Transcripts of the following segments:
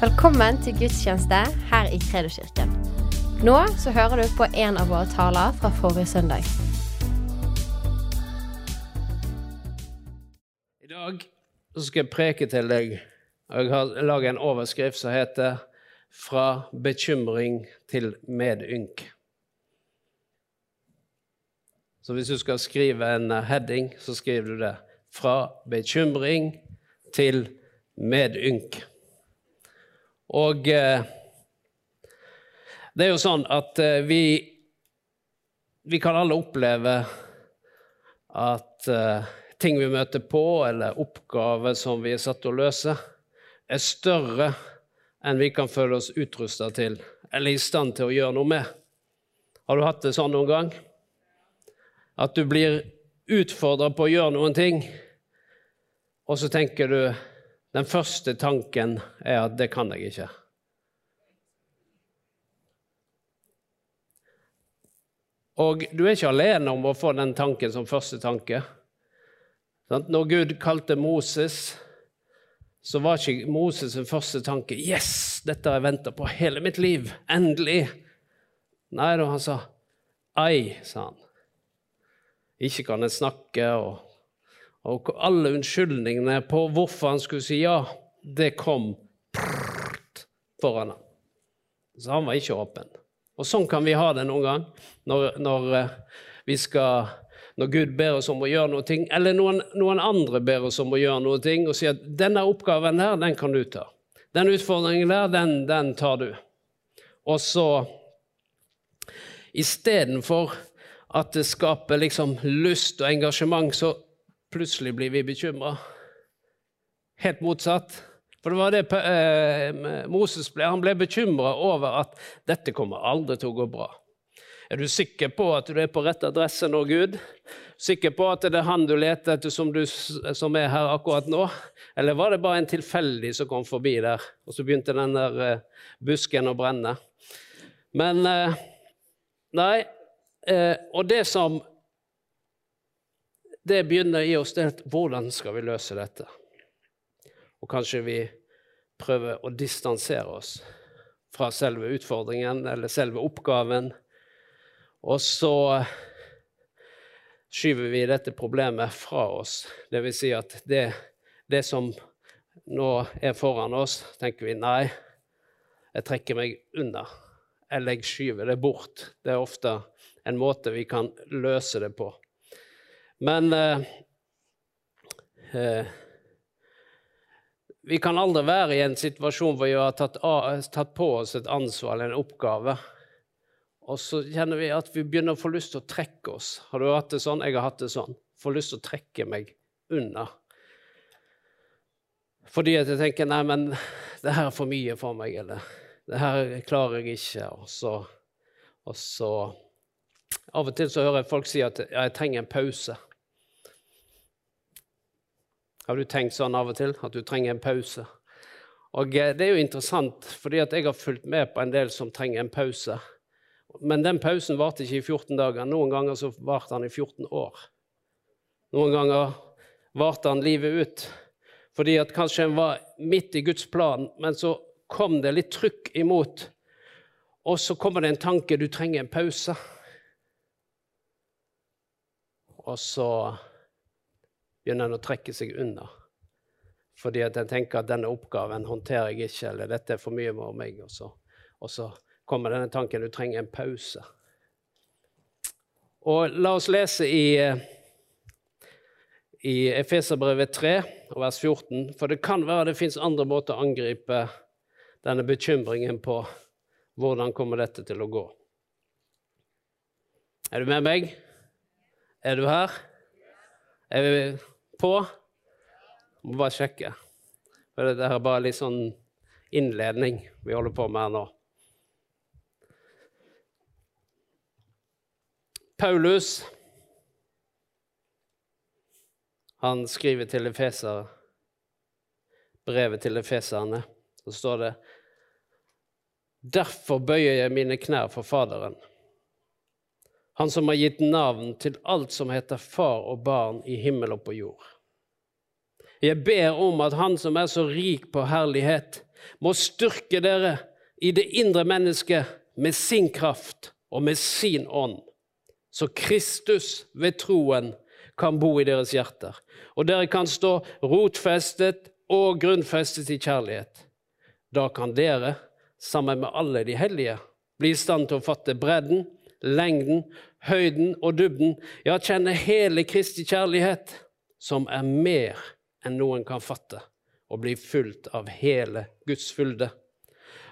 Velkommen til gudstjeneste her i Kredoskirken. Nå så hører du på en av våre taler fra forrige søndag. I dag så skal jeg preke til deg. Jeg har laget en overskrift som heter 'Fra bekymring til medynk'. Så hvis du skal skrive en heading, så skriver du det. 'Fra bekymring til medynk'. Og eh, det er jo sånn at eh, vi Vi kan alle oppleve at eh, ting vi møter på, eller oppgaver som vi er satt til å løse, er større enn vi kan føle oss utrusta til eller i stand til å gjøre noe med. Har du hatt det sånn noen gang? At du blir utfordra på å gjøre noen ting, og så tenker du Den første tanken er at 'det kan jeg ikke'. Og du er ikke alene om å få den tanken som første tanke. Når Gud kalte Moses, så var ikke Moses' første tanke 'Yes, dette har jeg venta på hele mitt liv. Endelig.' Nei da, han sa 'Ai', sa han. Ikke kan jeg snakke, og, og alle unnskyldningene på hvorfor han skulle si ja, det kom foran ham. Så han var ikke åpen. Og sånn kan vi ha det noen gang når, når, vi skal, når Gud ber oss om å gjøre noe, eller noen, noen, andre ber oss om å gjøre noe, og sier at 'denne oppgaven her, den kan du ta'. Den utfordringen der, den, den tar du. Og så istedenfor at det skaper liksom lyst og engasjement, så plutselig blir vi bekymra. Helt motsatt. For det var det eh, Moses ble. Han ble bekymra over at dette kommer aldri til å gå bra. Er du sikker på at du er på rett adresse nå, Gud? Sikker på at det er han du leter etter som, du, som er her akkurat nå? Eller var det bare en tilfeldig som kom forbi der, og så begynte den der eh, busken å brenne? Men eh, Nei. Og det som det begynner i oss, det hvordan skal vi løse dette? Og kanskje vi prøver å distansere oss fra selve utfordringen eller selve oppgaven. Og så skyver vi dette problemet fra oss. Det vil si at det, det som nå er foran oss, tenker vi nei, jeg trekker meg unna. Eller jeg skyver det bort. Det er ofte en måte vi kan løse det på. Men eh, eh, vi kan aldri være i en situasjon hvor vi har tatt, tatt, på oss et ansvar eller en oppgave, og så kjenner vi at vi begynner å få lyst til å trekke oss. Har du hatt det sånn? Jeg har hatt det sånn. Får lyst til å trekke meg unna. Fordi at jeg tenker nei, men det her er for mye for meg, eller det her klarer jeg ikke. Og så, og så Av og til så hører jeg folk si at jeg trenger en pause. Har du tenkt sånn av og til? At du trenger en pause? Og eh, Det er jo interessant, fordi jeg har fulgt med på en del som trenger en pause. Men den pausen varte ikke i 14 dager. Noen ganger så varte den i 14 år. Noen ganger varte den livet ut. Fordi at kanskje en var midt i Guds plan, men så kom det litt trykk imot. Og så kommer det en tanke du trenger en pause. Og så begynner en å trekke seg unna. Fordi at en tenker at denne oppgaven håndterer jeg ikke, eller dette er for mye for meg. Og så, og så kommer denne tanken du trenger en pause. Og la oss lese i, i Efeserbrevet 3, vers 14. For det kan være det fins andre måter å angripe denne bekymringen på. Hvordan kommer dette til å gå? Er du med meg? Er du her? Er vi på? Må bare sjekke. For dette er bare litt sånn innledning vi holder på med her nå. Paulus han skriver til Efeser, brevet til efeserne. Så står det Derfor bøyer jeg mine knær for Faderen han som har gitt navn til alt som heter far og barn i himmel og på jord. Jeg ber om at Han som er så rik på herlighet, må styrke dere i det indre mennesket med sin kraft og med sin ånd, så Kristus ved troen kan bo i deres hjerter, og dere kan stå rotfestet og grunnfestet i kjærlighet. Da kan dere, sammen med alle de hellige, bli i stand til å fatte bredden, lengden, høyden og dybden, ja, kjenne hele Kristi kjærlighet, som er mer enn noen kan fatte, og bli fulgt av hele Guds fylde.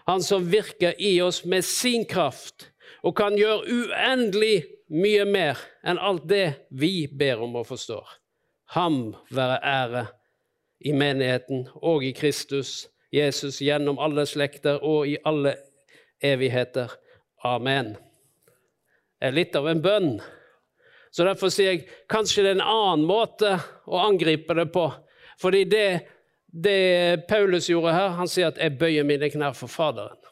Han som virker i oss med sin kraft og kan gjøre uendelig mye mer enn alt det vi ber om og forstår. Ham være ære i menigheten og i Kristus, Jesus, gjennom alle slekter og i alle evigheter. Amen. Er litt av en bønn. Så Derfor sier jeg kanskje det er en annen måte å angripe det på. Fordi det, det Paulus gjorde her, han sier at 'jeg bøyer mine knær for Faderen'.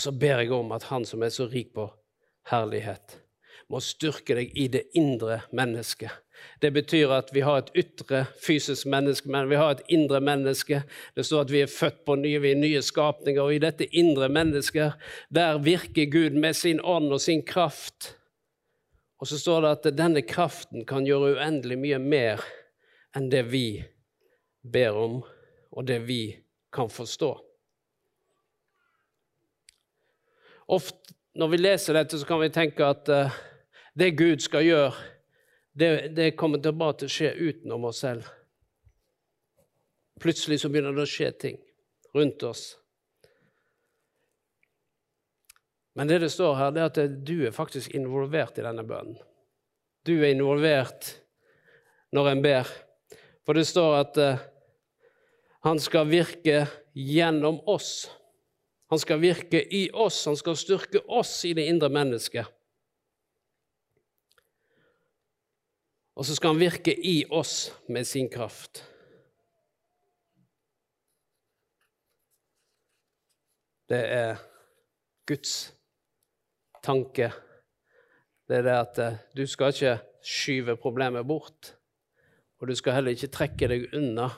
Og så ber jeg om at Han som er så rik på herlighet, må styrke deg i det indre mennesket. Det betyr at vi har et ytre fysisk menneske, men vi har et indre menneske. Det står at vi er født på nye, vi er nye skapninger, og i dette indre mennesket der virker Gud med sin ånd og sin kraft. Og så står det at denne kraften kan gjøre uendelig mye mer enn det vi ber om, og det vi kan forstå. Ofte når vi leser dette, så kan vi tenke at uh, det Gud skal gjøre, det, det kommer til bare til å skje utenom oss selv. Plutselig så begynner det å skje ting rundt oss. Men det det står her, det er at du er faktisk involvert i denne bønnen. Du er involvert når en ber. For det står at uh, han skal virke gjennom oss. Han skal virke i oss, han skal styrke oss i det indre mennesket. Og så skal han virke i oss med sin kraft. Det er Guds tanke. Det er det at eh, du skal ikke skyve problemet bort. Og du skal heller ikke trekke deg unna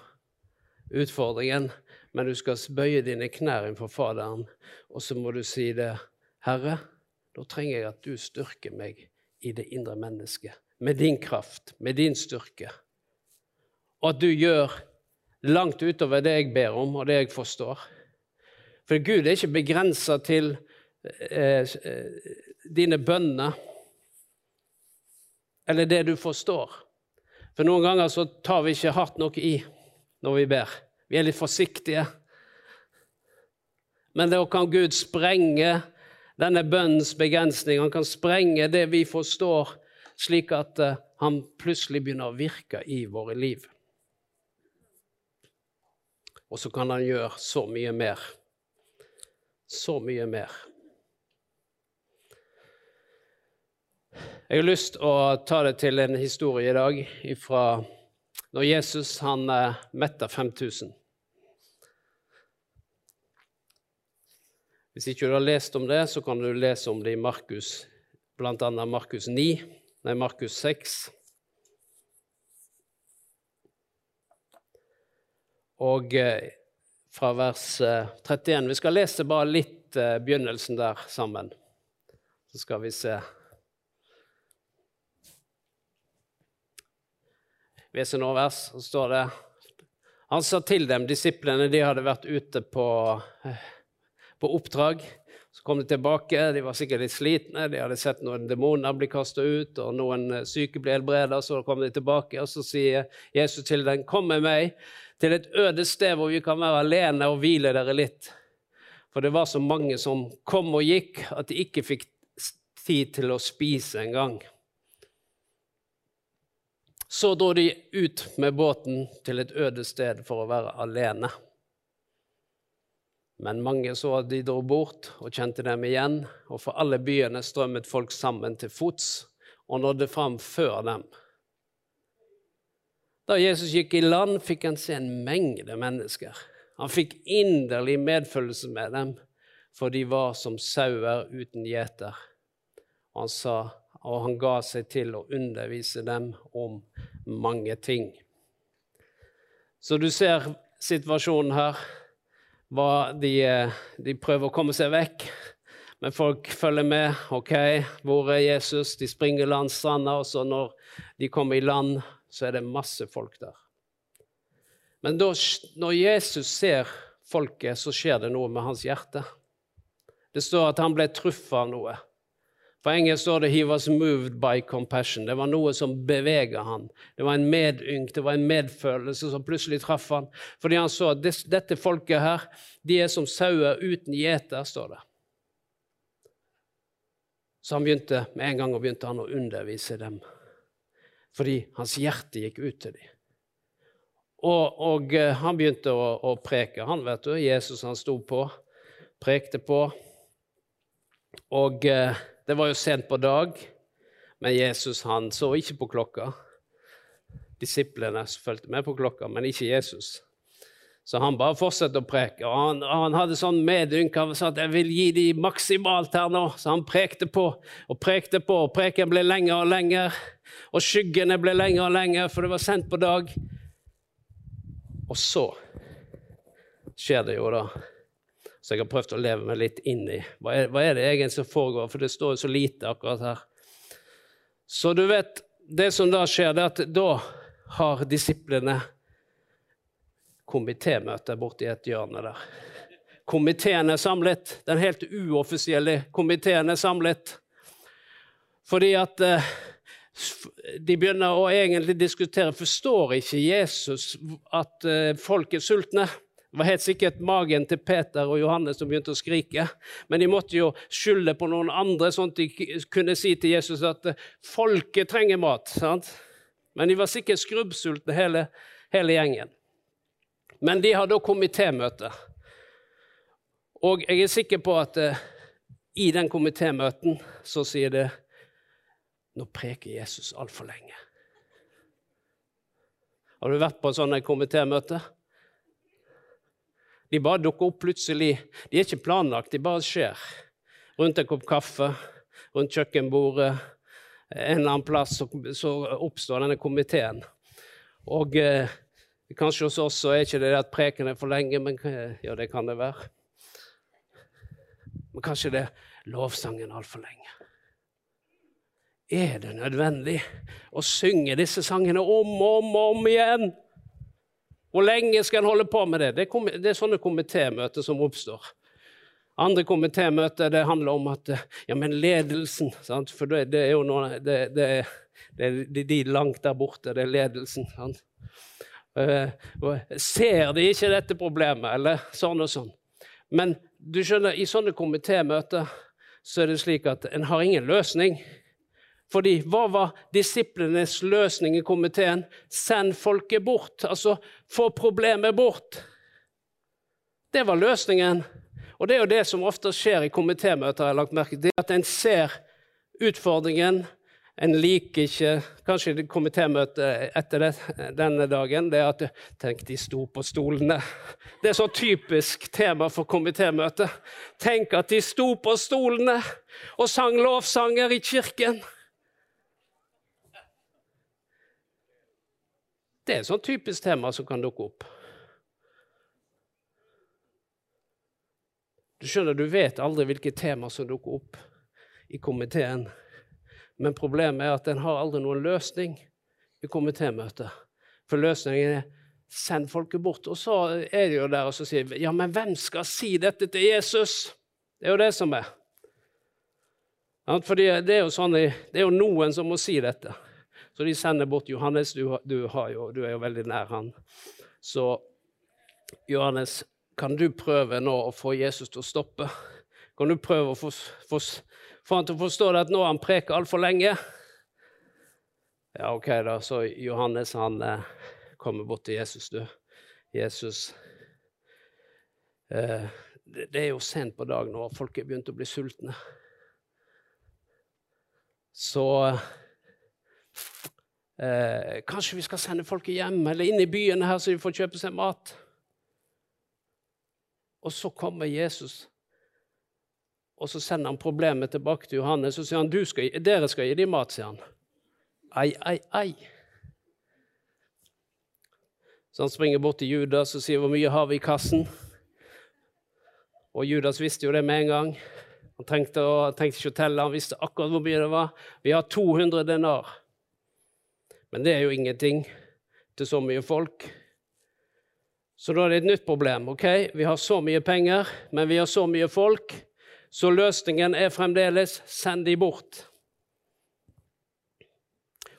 utfordringen, men du skal bøye dine knær innenfor Faderen, og så må du si det. Herre, da trenger jeg at du styrker meg i det indre mennesket, med din kraft, med din styrke. Og at du gjør langt utover det jeg ber om, og det jeg forstår. For Gud er ikke begrensa til eh, eh, dine bønner eller det du forstår. For noen ganger så tar vi ikke hardt nok i når vi ber. Vi er litt forsiktige. Men da kan Gud sprenge denne bønnens begrensning. Han kan sprenge det vi forstår, slik at uh, han plutselig begynner å virke i våre liv. Og så kan han gjøre så mye mer. Så mye mer. Jeg har lyst til å ta det til en historie i dag fra når Jesus han uh, metta 5000. Hvis ikke du har lest om det, så kan du lese om det i Markus, bl.a. Markus 9, nei, Markus 6. Og eh, fra vers 31 eh, Vi skal lese bare litt eh, begynnelsen der sammen. Så skal vi se. Leser noen vers, så står det Han sa til dem, disiplene, de hadde vært ute på på oppdrag. Så kom de tilbake, de var sikkert litt slitne, de hadde sett noen demoner bli kasta ut, og noen eh, syke ble helbredet. Så kom de tilbake, og så sier Jesus til dem, 'Kom med meg til et øde sted hvor vi kan være alene og hvile dere litt.' For det var så mange som kom og gikk, at de ikke fikk tid til å spise engang. Så dro de ut med båten til et øde sted for å være alene. Men mange så at de dro bort og kjente dem igjen, og for alle byene strømmet folk sammen til fots og nådde fram før dem. Da Jesus gikk i land, fikk han se en mengde mennesker. Han fikk inderlig medfølelse med dem, for de var som sauer uten gjeter. Og han sa og han ga seg til å undervise dem om mange ting. Så du ser situasjonen her. De, de, prøver å komme seg vekk, men folk følger med. OK, hvor er Jesus? De springer landstranda, og så når de kommer i land, så er det masse folk der. Men da, når Jesus ser folket, så skjer det noe med hans hjerte. Det står at han ble truffet av noe. På engelsk står det 'he was moved by compassion'. Det var noe som beveget han. Det var en medynk, det var en medfølelse som plutselig traff han. Fordi han så at dette folket her, de er som sauer uten gjeter, står det. Så han begynte, med en gang begynte han å undervise dem. Fordi hans hjerte gikk ut til dem. Og, og eh, han begynte å, å, preke. Han vet du, Jesus han sto på, prekte på. Og eh, det var jo sent på dag, men Jesus han så ikke på klokka. Disiplene fulgte med på klokka, men ikke Jesus. Så han bare fortsatte å preke. Og han, han hadde sånn medynk. Sa at 'jeg vil gi dem maksimalt her nå'. Så han prekte på og prekte på, og preken ble lenger og lenger. Og skyggene ble lenger og lenger, for det var sent på dag. Og så skjer det jo, da. Så jeg har prøvd å leve meg litt inn i hva er, hva er det egentlig som foregår, for det står jo så lite akkurat her. Så du vet, det som da skjer, det er at da har disiplene komitémøte borti et hjørne der. Komiteen er samlet. Den helt uoffisielle komiteen er samlet. Fordi at eh, de begynner å egentlig diskutere Forstår ikke Jesus at eh, folk er sultne? Det var helt sikkert magen til Peter og Johannes som begynte å skrike. Men de måtte jo skylde på noen andre, sånn at de kunne si til Jesus at eh, folket trenger mat. Sant? Men de var sikkert skrubbsultne, hele, hele gjengen. Men de har da komitémøte. Og jeg er sikker på at uh, i den komitémøten så sier det Nå preker Jesus altfor lenge. Har du vært på sånne komitémøter? De bare dukker opp plutselig. De er ikke planlagt, de bare skjer. Rundt en kopp kaffe, rundt kjøkkenbordet, en eller annen plass så, oppstår denne komiteen. Og eh, kanskje hos oss så er ikke det at preken er for lenge, men ja, det kan det være. Men kanskje det er lovsangen altfor lenge. Er det nødvendig å synge disse sangene om og om, om igjen? Hvor lenge skal en holde på med det? Det er, det er sånne komitémøter som oppstår. Andre komitémøter handler om at ja, men ledelsen sant? For det, det, er jo noe, det, det, det, de langt der borte, det er ledelsen. Sant? Uh, ser de ikke dette problemet, eller sånn og sånn? Men du skjønner, i sånne komitémøter så er det slik at en har ingen løsning. Fordi hva var disiplenes løsning i komiteen? Send folket bort. Altså få problemet bort. Det var løsningen. Og det er jo det som ofte skjer i komitémøter, jeg har lagt merke til. At en ser utfordringen. En liker ikke Kanskje komitémøtet etter det, denne dagen det er at Tenk, de sto på stolene. Det er så typisk tema for komitémøtet. Tenk at de sto på stolene og sang lovsanger i kirken. Det er et sånn typisk tema som kan dukke opp. Du skjønner, du vet aldri hvilke tema som dukker opp i komiteen. Men problemet er at en har aldri noen løsning i komitémøtet. For løsningen er send folket bort. Og så er de jo der og så sier ja, men hvem skal si dette til Jesus? Det er jo det som er. Fordi det er jo, sånn, det er jo noen som må si dette. Så de sender bort Johannes. Du, du, jo, du, er jo veldig nær han. Så Johannes, kan du prøve nå å få Jesus til å stoppe? Kan du prøve å få, få, få han til å forstå det at nå har han preket altfor lenge? Ja, OK, da. Så Johannes han eh, kommer bort til Jesus, du. Jesus eh, det, er jo sent på dagen nå, folk er begynt å bli sultne. Så Eh, kanskje vi skal sende folket hjem eller inn i byen her, så de får kjøpe seg mat. Og så kommer Jesus Og så sender han problemet tilbake til Johannes og sier han, skal, dere skal gi dem mat. sier han. Ai, ai, ai. Så han springer bort til Judas og sier, 'Hvor mye har vi i kassen?' Og Judas visste jo det med en gang. Han trengte, å, trengte ikke å telle, han visste akkurat hvor mye det var. Vi har 200 denar. Men det er jo ingenting til så mye folk. Så da er det et nytt problem. ok? Vi har så mye penger, men vi har så mye folk, så løsningen er fremdeles send de bort.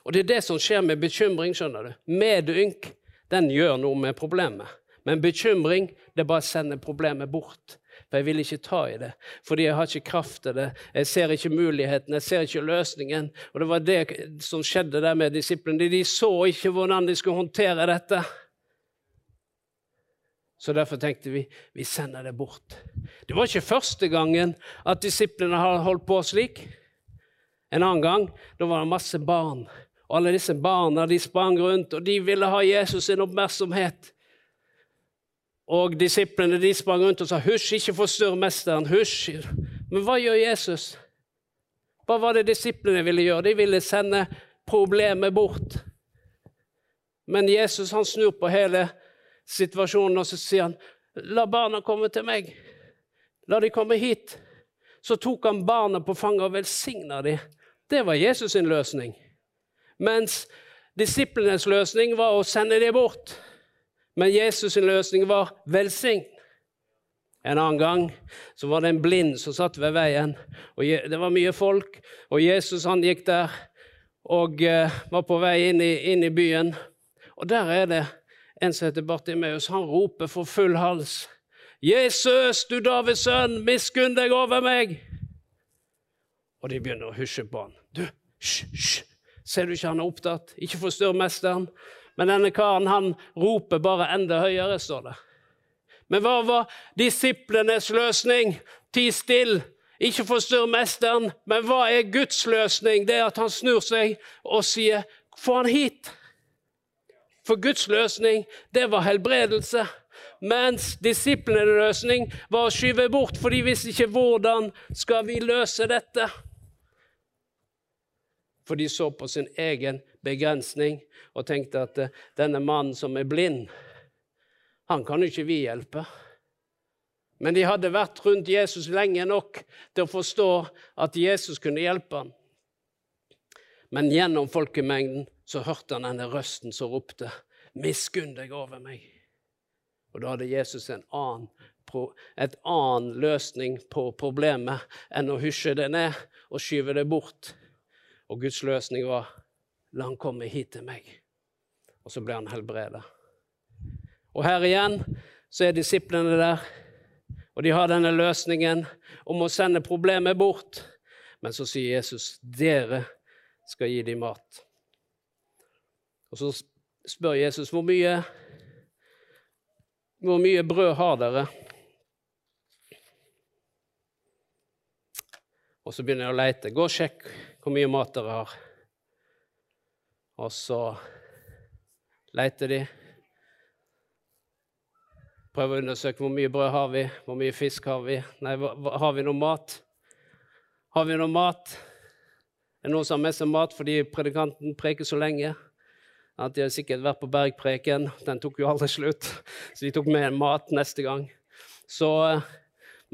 Og det er det som skjer med bekymring. skjønner du. Medynk den gjør noe med problemet. Men bekymring det bare å sende problemet bort. For jeg vil ikke ta i det, fordi jeg har ikke kraft til det. Jeg ser ikke muligheten, jeg ser ikke løsningen. Og det var det som skjedde der med disiplene. De så ikke hvordan de skulle håndtere dette. Så derfor tenkte vi vi sender det bort. Det var ikke første gangen at disiplene har holdt på slik. En annen gang da var det masse barn. Og alle disse barna de sprang rundt, og de ville ha Jesus sin oppmerksomhet. Og disiplene de sprang rundt og sa 'hysj, ikke forstyrr mesteren'. hysj. Men hva gjør Jesus? Hva var det disiplene ville gjøre? De ville sende problemet bort. Men Jesus han snur på hele situasjonen og så sier han, 'La barna komme til meg. La de komme hit.' Så tok han barna på fanget og velsigna dem. Det var Jesus sin løsning. Mens disiplenes løsning var å sende dem bort. Men Jesus' sin løsning var velsign. En annen gang så var det en blind som satt ved veien. og Det var mye folk, og Jesus han gikk der og uh, var på vei inn i, inn i, byen. Og der er det en som heter Bartimeus. Han roper for full hals. 'Jesus, du Davids sønn, miskunn deg over meg!' Og de begynner å hysje på han. 'Du, hysj, hysj! Ser du ikke han er opptatt? Ikke forstyrr mesteren.' Men denne karen han roper bare enda høyere, står det. Men hva var disiplenes løsning? Ti still, ikke forstyrr mesteren. Men hva er Guds løsning? Det er at han snur seg og sier, 'Få han hit'. For Guds løsning, det var helbredelse. Mens disiplenes løsning var å skyve bort, for de visste ikke hvordan skal vi løse dette. For de så på sin egen begrensning og tenkte at eh, denne mannen som er blind, han kan jo ikke vi hjelpe. Men de hadde vært rundt Jesus lenge nok til å forstå at Jesus kunne hjelpe ham. Men gjennom folkemengden så hørte han denne røsten som ropte, 'Miskunn deg over meg'. Og da hadde Jesus en annen, et annen løsning på problemet enn å hysje det ned og skyve det bort. Og Guds løsning var La han komme hit til meg. Og så ble han helbreda. Og her igjen så er disiplene der, og de har denne løsningen om å sende problemet bort. Men så sier Jesus, 'Dere skal gi dem mat'. Og så spør Jesus, 'Hvor mye, hvor mye brød har dere?' Og så begynner jeg å leite. Gå og sjekk hvor mye mat dere har. Og så leter de. Prøver å undersøke hvor mye brød har vi, hvor mye fisk har vi. Nei, har vi noe mat? Har vi noe mat? Er det noen som har med seg mat fordi predikanten preker så lenge? At De har sikkert vært på bergpreken. Den tok jo aldri slutt, så de tok med mat neste gang. Så,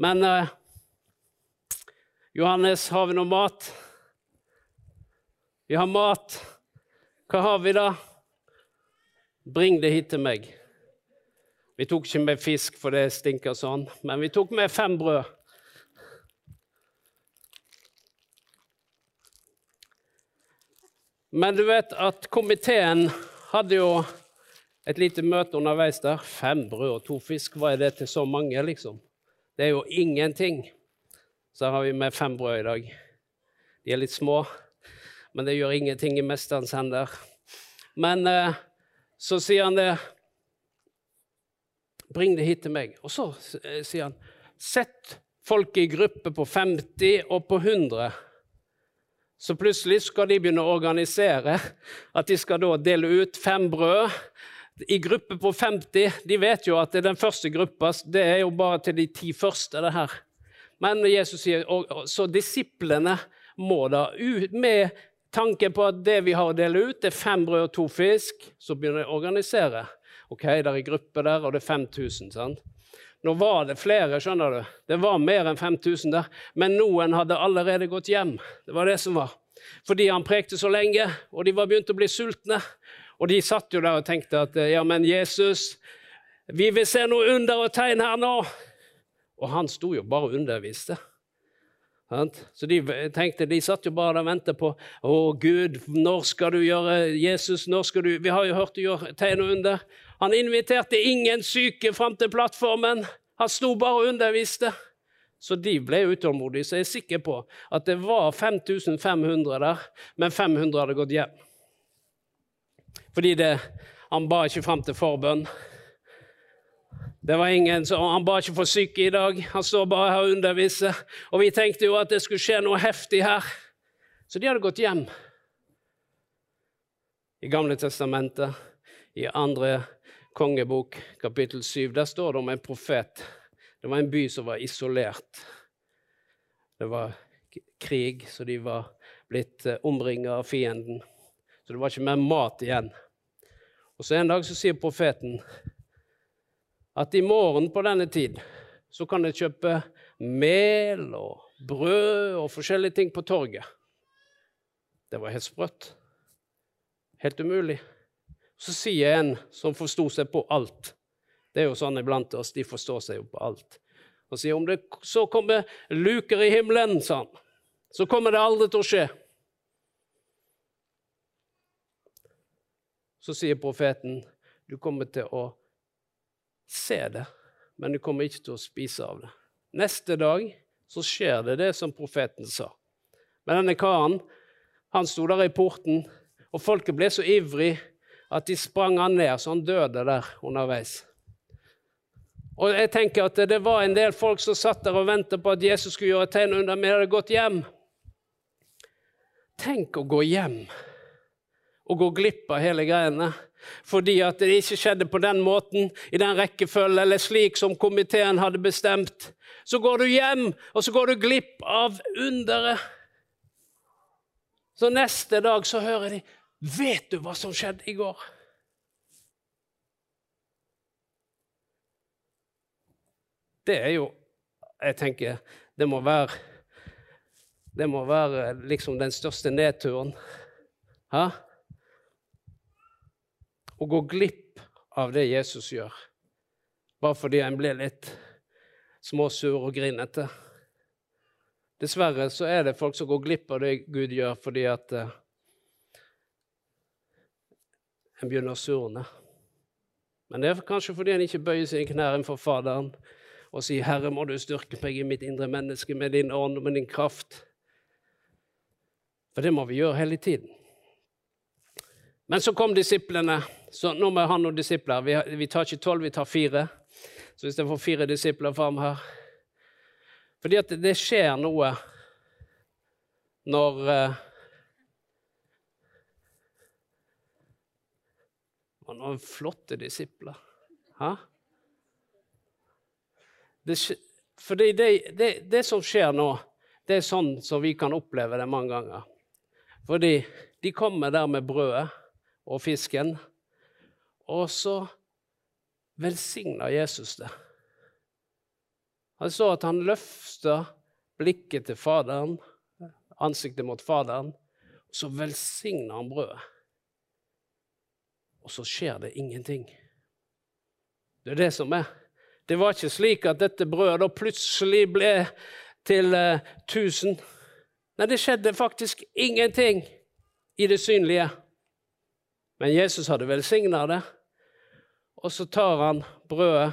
men uh, Johannes, har vi noe mat? Vi har mat. Hva har vi da? Bring det hit til meg. Vi tok ikke med fisk, for det stinker sånn, men vi tok med fem brød. Men du vet at komiteen hadde jo et lite møte underveis der. Fem brød og to fisk, hva er det til så mange, liksom? Det er jo ingenting. Så har vi med fem brød i dag. De er litt små men det gjør ingenting i mesterens hender. Men eh, så sier han det Bring det hit til meg. Og så eh, sier han Sett folk i grupper på 50 og på 100. Så plutselig skal de begynne å organisere. At de skal da dele ut fem brød i grupper på 50. De vet jo at den første gruppa det er jo bare til de ti første. det her. Men Jesus sier og, så disiplene må da ut med tanke på at det vi har å dele ut, det er fem brød og to fisk. Så begynner de å organisere. Ok, Det er grupper der, og det er 5000. sant? Nå var det flere, skjønner du. Det var mer enn 5000 der. Men noen hadde allerede gått hjem. Det var det som var. Fordi han prekte så lenge, og de var begynt å bli sultne. Og de satt jo der og tenkte at ja, men Jesus, vi vil se noe under og tegn her nå. Og han sto jo bare og underviste. Så de tenkte, de satt jo bare og ventet på Å, Gud, når skal du gjøre Jesus, når skal du Vi har jo hørt du gjør tegn og under. Han inviterte ingen syke fram til plattformen. Han sto bare og underviste. Så de ble utålmodige. Så jeg er sikker på at det var 5500 der, men 500 hadde gått hjem. Fordi det, han ba ikke fram til forbønn. Det var ingen som, Han ba ikke for syke i dag, han står bare her og underviser. Og vi tenkte jo at det skulle skje noe heftig her. Så de hadde gått hjem. I Gamle testamentet, i andre kongebok, kapittel 7, der står det om en profet. Det var en by som var isolert. Det var krig, så de var blitt eh, omringa av fienden. Så det var ikke mer mat igjen. Og så En dag så sier profeten at i morgen på denne tid så kan jeg kjøpe mel og brød og forskjellige ting på torget. Det var helt sprøtt. Helt umulig. Så sier en som forsto seg på alt Det er jo sånn iblant oss, de forstår seg jo på alt. Og sier om det så kommer luker i himmelen, sa han, så kommer det aldri til å skje. Så sier profeten, du kommer til å se det, men du kommer ikke til å spise av det. Neste dag så skjer det det som profeten sa. Men denne karen han sto der i porten, og folket ble så ivrig at de sprang han ned, så han døde der underveis. Og jeg tenker at Det var en del folk som satt der og ventet på at Jesus skulle gjøre tegn under, men hadde gått hjem. Tenk å gå hjem og gå glipp av hele greiene fordi at det ikke skjedde på den måten, i den rekkefølge eller slik som komiteen hadde bestemt. Så går du hjem, og så går du glipp av underet. Så neste dag så hører de 'Vet du hva som skjedde i går?' Det er jo Jeg tenker det må være Det må være liksom den største nedturen. Hæ? Å gå glipp av det Jesus gjør, bare fordi en blir litt småsur og grinete. Dessverre så er det folk som går glipp av det Gud gjør, fordi at uh, en begynner å surne. Men det er kanskje fordi en ikke bøyer sine knær innenfor for Faderen og sier, 'Herre, må du styrke meg i mitt indre menneske med din ånd og med din kraft.' For det må vi gjøre hele tiden. Men så kom disiplene. Så nå må jeg ha noen disipler. Vi, vi tar ikke tolv, vi tar fire. Så hvis jeg får fire disipler fram her Fordi at det skjer noe når uh, Noen flotte disipler. Hæ? Det, fordi det, det, det, som skjer nå, det er sånn som vi kan oppleve det mange ganger. Fordi de kommer der med brødet og fisken. Og så velsigna Jesus det. Han så at han løfta blikket til Faderen, ansiktet mot Faderen, og så velsigna han brødet. Og så skjer det ingenting. Det er det som er. Det var ikke slik at dette brødet plutselig ble til eh, 1000. Nei, det skjedde faktisk ingenting i det synlige. Men Jesus hadde velsigna det. Og så tar han brødet,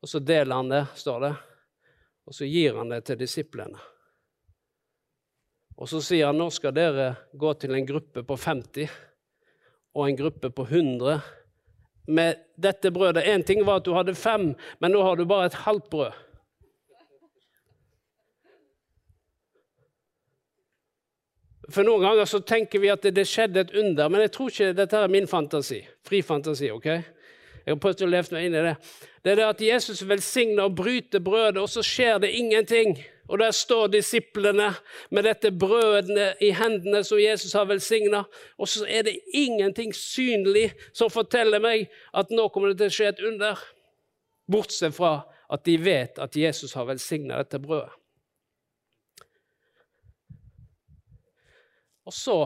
og så deler han det, står det. Og så gir han det til disiplene. Og så sier han nå skal dere gå til en gruppe på 50 og en gruppe på 100 med dette brødet. Én ting var at du hadde fem, men nå har du bare et halvt brød. For Noen ganger så tenker vi at det, skjedde et under, men jeg tror ikke dette er min fantasi. Fri fantasi. ok? Jeg har prøvd å leve meg inn i det. Det er det at Jesus velsigner og bryter brødet, og så skjer det ingenting. Og der står disiplene med dette brødet i hendene som Jesus har velsigna, og så er det ingenting synlig som forteller meg at nå kommer det til å skje et under. Bortsett fra at de vet at Jesus har velsigna dette brødet. Og så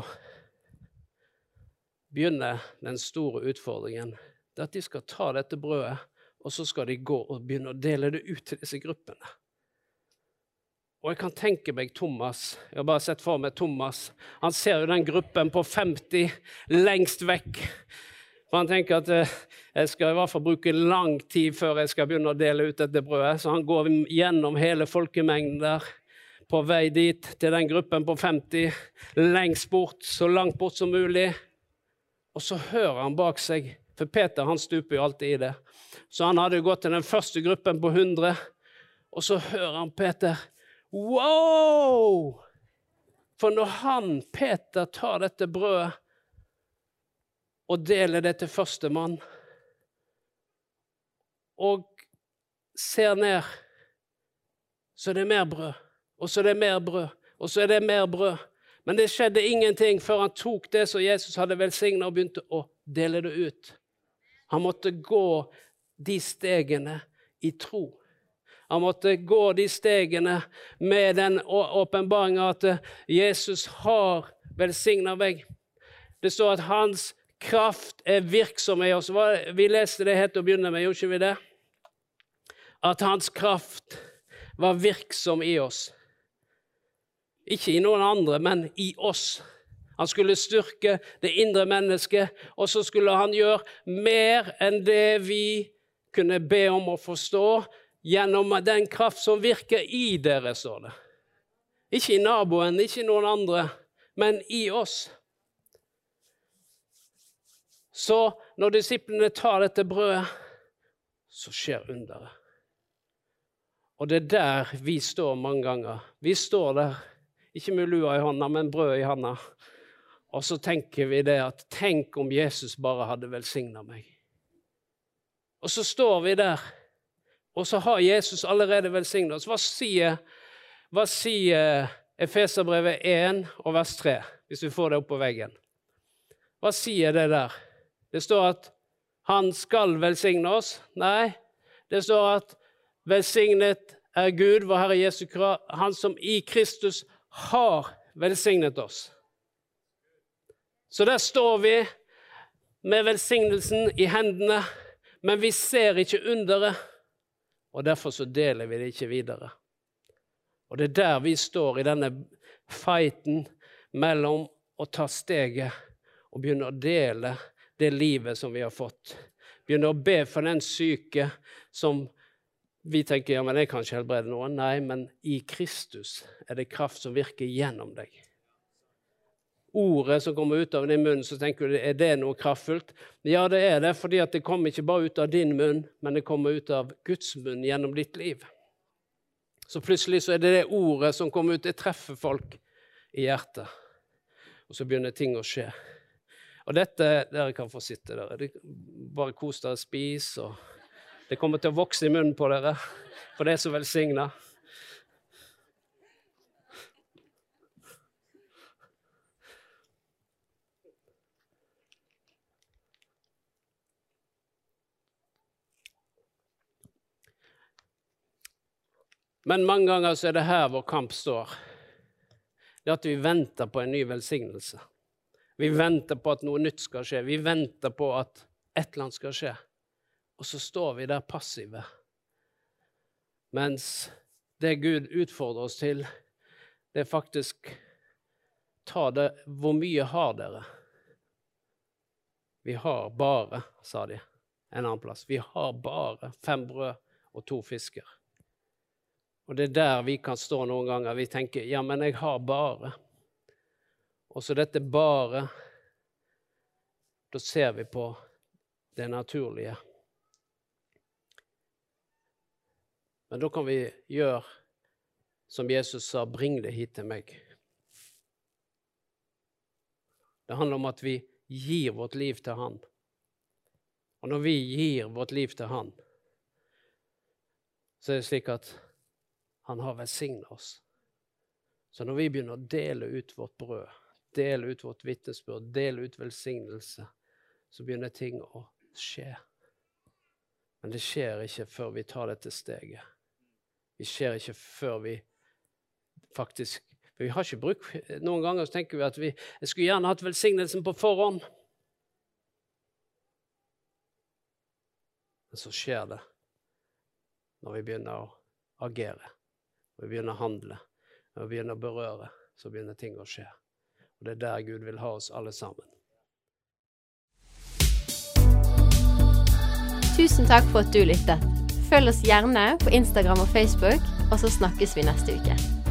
begynner den store utfordringen. Det er at de skal ta dette brødet, og så skal de gå og begynne å dele det ut til disse gruppene. Og jeg kan tenke meg Thomas. Jeg har bare sett for meg Thomas. Han ser jo den gruppen på 50 lengst vekk. For han tenker at eh, jeg skal i hvert fall bruke lang tid før jeg skal begynne å dele ut dette brødet. Så han går gjennom hele folkemengden der på vei dit, til den gruppen på 50, lengst bort, så langt bort som mulig. Og så hører han bak seg, for Peter han stuper jo alltid i det. Så han hadde gått til den første gruppen på 100, og så hører han Peter Wow! For når han, Peter, tar dette brødet og deler det til førstemann, og ser ned, så er det mer brød, og så er det mer brød, og så er det mer brød. Men det skjedde ingenting før han tok det som Jesus hadde velsigna, og begynte å dele det ut. Han måtte gå de stegene i tro. Han måtte gå de stegene med den åpenbaringa at eh, Jesus har velsigna meg. Det står at hans kraft er virksom i oss. Vi leste det helt til å begynne med, gjorde ikke vi det? At hans kraft var virksom i oss. Ikke i noen andre, men i oss. Han skulle styrke det indre mennesket, og så skulle han gjøre mer enn det vi kunne be om å forstå, gjennom den kraft som virker i dere, står det. Ikke i naboen, ikke i noen andre, men i oss. Så når disiplene tar dette brødet, så skjer underet. Og det er der vi står mange ganger. Vi står der, ikke med lua i hånda, men brød i hånda. Og så tenker vi det at tenk om Jesus bare hadde velsigna meg. Og så står vi der og så har Jesus allerede velsignet oss. Hva sier, hva sier Efeserbrevet 1 og vers 3, hvis vi får det opp på veggen? Hva sier det der? Det står at han skal velsigne oss. Nei, det står at velsignet er Gud, vår Herre Jesu krav, han som i Kristus har velsignet oss. Så der står vi med velsignelsen i hendene, men vi ser ikke underet og derfor så deler vi det ikke videre. Og det er der vi står i denne fighten mellom å ta steget og begynne å dele det livet som vi har fått. Begynne å be for den syke som vi tenker ja, men jeg kan ikke helbrede noen. Nei, men i Kristus er det kraft som virker gjennom deg ordet som kommer ut av din munn, så tenker du er det noe kraftfullt? Ja, det er det, fordi det kommer ikke bare ut av din munn, men det kommer ut av Guds munn gjennom ditt liv. Så plutselig så er det det ordet som kommer ut, det treffer folk i hjertet. Og så begynner ting å skje. Og dette Dere kan få sitte der. Bare kos dere, spis. og Det kommer til å vokse i munnen på dere, for det er så velsigna. Men mange ganger så er det her vår kamp står. Det at vi venter på en ny velsignelse. Vi venter på at noe nytt skal skje. Vi venter på at et eller annet skal skje. Og så står vi der passive. Mens det Gud utfordrer oss til, det er faktisk ta det Hvor mye har dere? Vi har bare, sa de en annen plass. Vi har bare fem brød og to fisker. Og det er der vi kan stå noen ganger. Vi tenker 'ja, men jeg har bare'. Og så dette bare Da ser vi på det naturlige. Men da kan vi gjøre som Jesus sa 'bring det hit til meg'. Det handler om at vi gir vårt liv til Han. Og når vi gir vårt liv til Han, så er det slik at Han har velsigna oss. Så når vi begynner å dele ut vårt brød, dele ut vårt vitnesbyrd, dele ut velsignelse, så begynner ting å skje. Men det skjer ikke før vi tar dette steget. Det skjer ikke før vi faktisk For vi har ikke bruk Noen ganger så tenker vi at vi jeg skulle gjerne hatt velsignelsen på forhånd. Men så skjer det når vi begynner å agere, når vi begynner å handle, når vi begynner å berøre, så begynner ting å skje. Og det er der Gud vil ha oss alle sammen. Tusen takk for at du lyttet. Følg oss gjerne på Instagram og Facebook, og så snakkes vi neste uke.